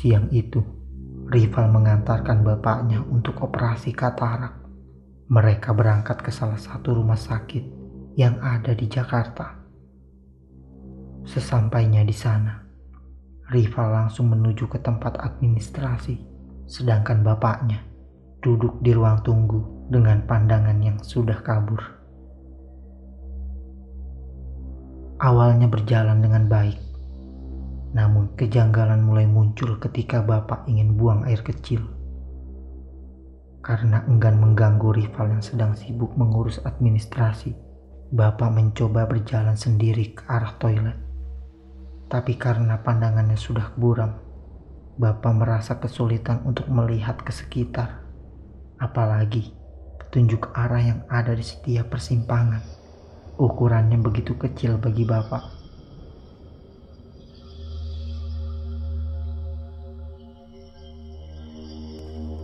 Siang itu, rival mengantarkan bapaknya untuk operasi katarak. Mereka berangkat ke salah satu rumah sakit yang ada di Jakarta. Sesampainya di sana, rival langsung menuju ke tempat administrasi, sedangkan bapaknya duduk di ruang tunggu dengan pandangan yang sudah kabur. Awalnya berjalan dengan baik, namun kejanggalan mulai muncul ketika bapak ingin buang air kecil. Karena enggan mengganggu rival yang sedang sibuk mengurus administrasi, bapak mencoba berjalan sendiri ke arah toilet. Tapi karena pandangannya sudah buram, Bapak merasa kesulitan untuk melihat ke sekitar. Apalagi petunjuk arah yang ada di setiap persimpangan. Ukurannya begitu kecil bagi Bapak.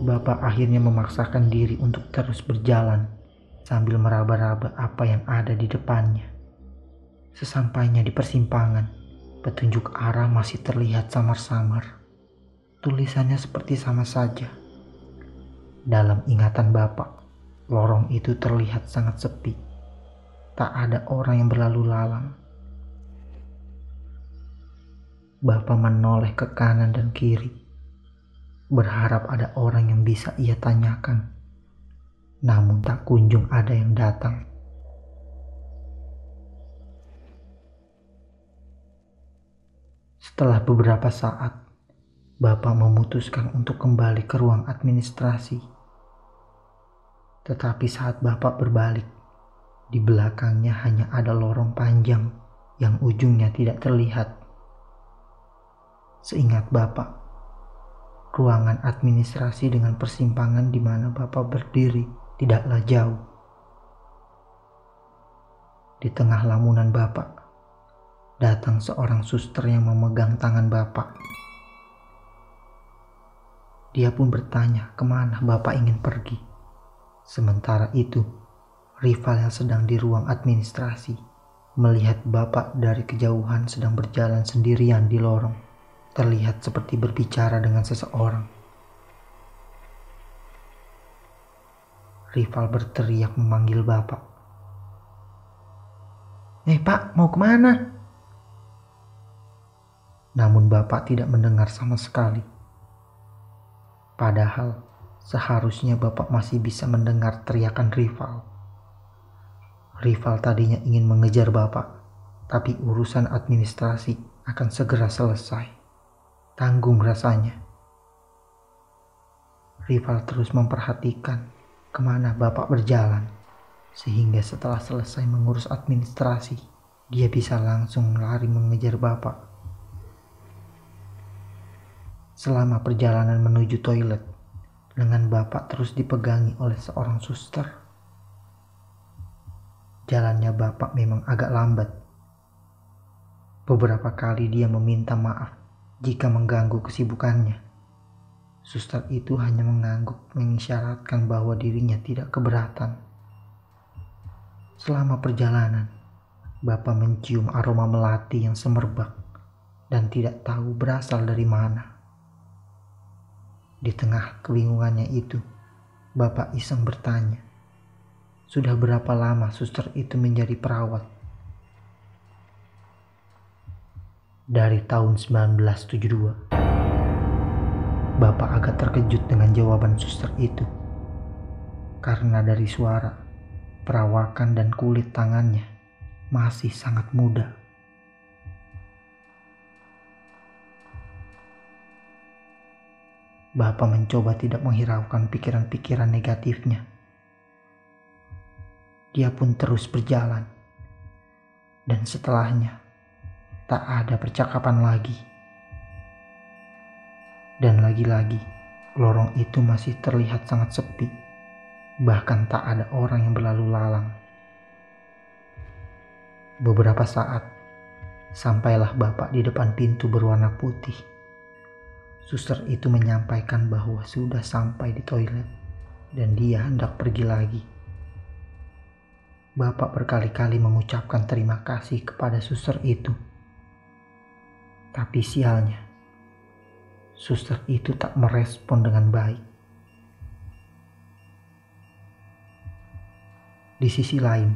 Bapak akhirnya memaksakan diri untuk terus berjalan sambil meraba-raba apa yang ada di depannya. Sesampainya di persimpangan, Petunjuk arah masih terlihat samar-samar. Tulisannya seperti sama saja. Dalam ingatan Bapak, lorong itu terlihat sangat sepi. Tak ada orang yang berlalu lalang. Bapak menoleh ke kanan dan kiri, berharap ada orang yang bisa ia tanyakan. Namun tak kunjung ada yang datang. Setelah beberapa saat, Bapak memutuskan untuk kembali ke ruang administrasi. Tetapi saat Bapak berbalik, di belakangnya hanya ada lorong panjang yang ujungnya tidak terlihat. Seingat Bapak, ruangan administrasi dengan persimpangan di mana Bapak berdiri tidaklah jauh. Di tengah lamunan Bapak, datang seorang suster yang memegang tangan bapak. Dia pun bertanya ke mana bapak ingin pergi. Sementara itu, rival yang sedang di ruang administrasi melihat bapak dari kejauhan sedang berjalan sendirian di lorong. Terlihat seperti berbicara dengan seseorang. Rival berteriak memanggil bapak. Eh pak, mau ke mana? namun Bapak tidak mendengar sama sekali. Padahal seharusnya Bapak masih bisa mendengar teriakan rival. Rival tadinya ingin mengejar Bapak, tapi urusan administrasi akan segera selesai. Tanggung rasanya. Rival terus memperhatikan ke mana Bapak berjalan, sehingga setelah selesai mengurus administrasi, dia bisa langsung lari mengejar Bapak Selama perjalanan menuju toilet, lengan bapak terus dipegangi oleh seorang suster. Jalannya bapak memang agak lambat. Beberapa kali dia meminta maaf jika mengganggu kesibukannya. Suster itu hanya mengangguk mengisyaratkan bahwa dirinya tidak keberatan. Selama perjalanan, Bapak mencium aroma melati yang semerbak dan tidak tahu berasal dari mana. Di tengah kebingungannya itu, Bapak iseng bertanya, sudah berapa lama suster itu menjadi perawat? Dari tahun 1972. Bapak agak terkejut dengan jawaban suster itu. Karena dari suara, perawakan dan kulit tangannya masih sangat muda. Bapak mencoba tidak menghiraukan pikiran-pikiran negatifnya. Dia pun terus berjalan. Dan setelahnya, tak ada percakapan lagi. Dan lagi-lagi, lorong itu masih terlihat sangat sepi. Bahkan tak ada orang yang berlalu lalang. Beberapa saat, sampailah Bapak di depan pintu berwarna putih Suster itu menyampaikan bahwa sudah sampai di toilet dan dia hendak pergi lagi. Bapak berkali-kali mengucapkan terima kasih kepada suster itu, Tapi sialnya, suster itu tak merespon dengan baik. Di sisi lain,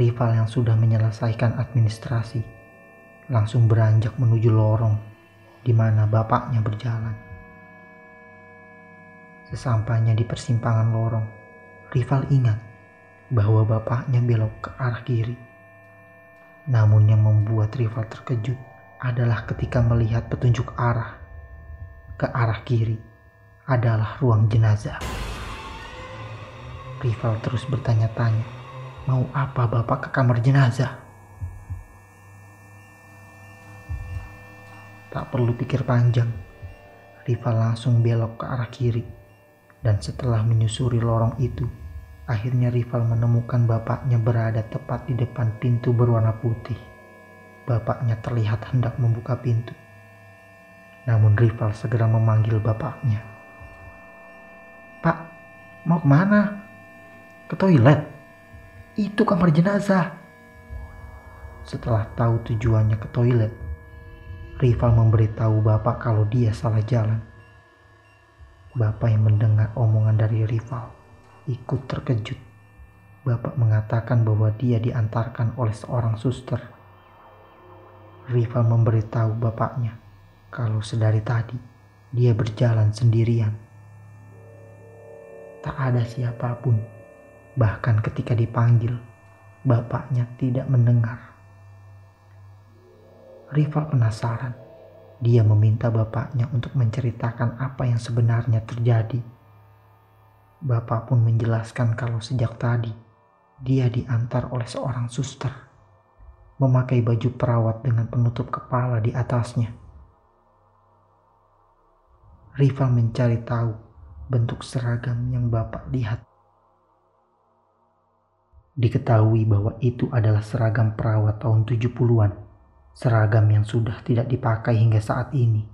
rival yang sudah menyelesaikan administrasi langsung beranjak menuju lorong di mana bapaknya berjalan. Sesampainya di persimpangan lorong, rival ingat bahwa bapaknya belok ke arah kiri. Namun yang membuat rival terkejut adalah ketika melihat petunjuk arah ke arah kiri adalah ruang jenazah. Rival terus bertanya-tanya, mau apa bapak ke kamar jenazah? Tak perlu pikir panjang, Rival langsung belok ke arah kiri. Dan setelah menyusuri lorong itu, akhirnya Rival menemukan bapaknya berada tepat di depan pintu berwarna putih. Bapaknya terlihat hendak membuka pintu. Namun Rival segera memanggil bapaknya. Pak, mau ke mana? Ke toilet. Itu kamar jenazah. Setelah tahu tujuannya ke toilet, Rival memberitahu bapak kalau dia salah jalan. Bapak yang mendengar omongan dari Rival ikut terkejut. Bapak mengatakan bahwa dia diantarkan oleh seorang suster. Rival memberitahu bapaknya kalau sedari tadi dia berjalan sendirian. Tak ada siapa pun Bahkan ketika dipanggil, bapaknya tidak mendengar. Rival penasaran. Dia meminta bapaknya untuk menceritakan apa yang sebenarnya terjadi. Bapak pun menjelaskan kalau sejak tadi dia diantar oleh seorang suster memakai baju perawat dengan penutup kepala di atasnya. Rival mencari tahu bentuk seragam yang Bapak lihat Diketahui bahwa itu adalah seragam perawat tahun 70-an, seragam yang sudah tidak dipakai hingga saat ini.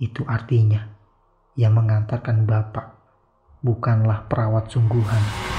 Itu artinya yang mengantarkan Bapak bukanlah perawat sungguhan.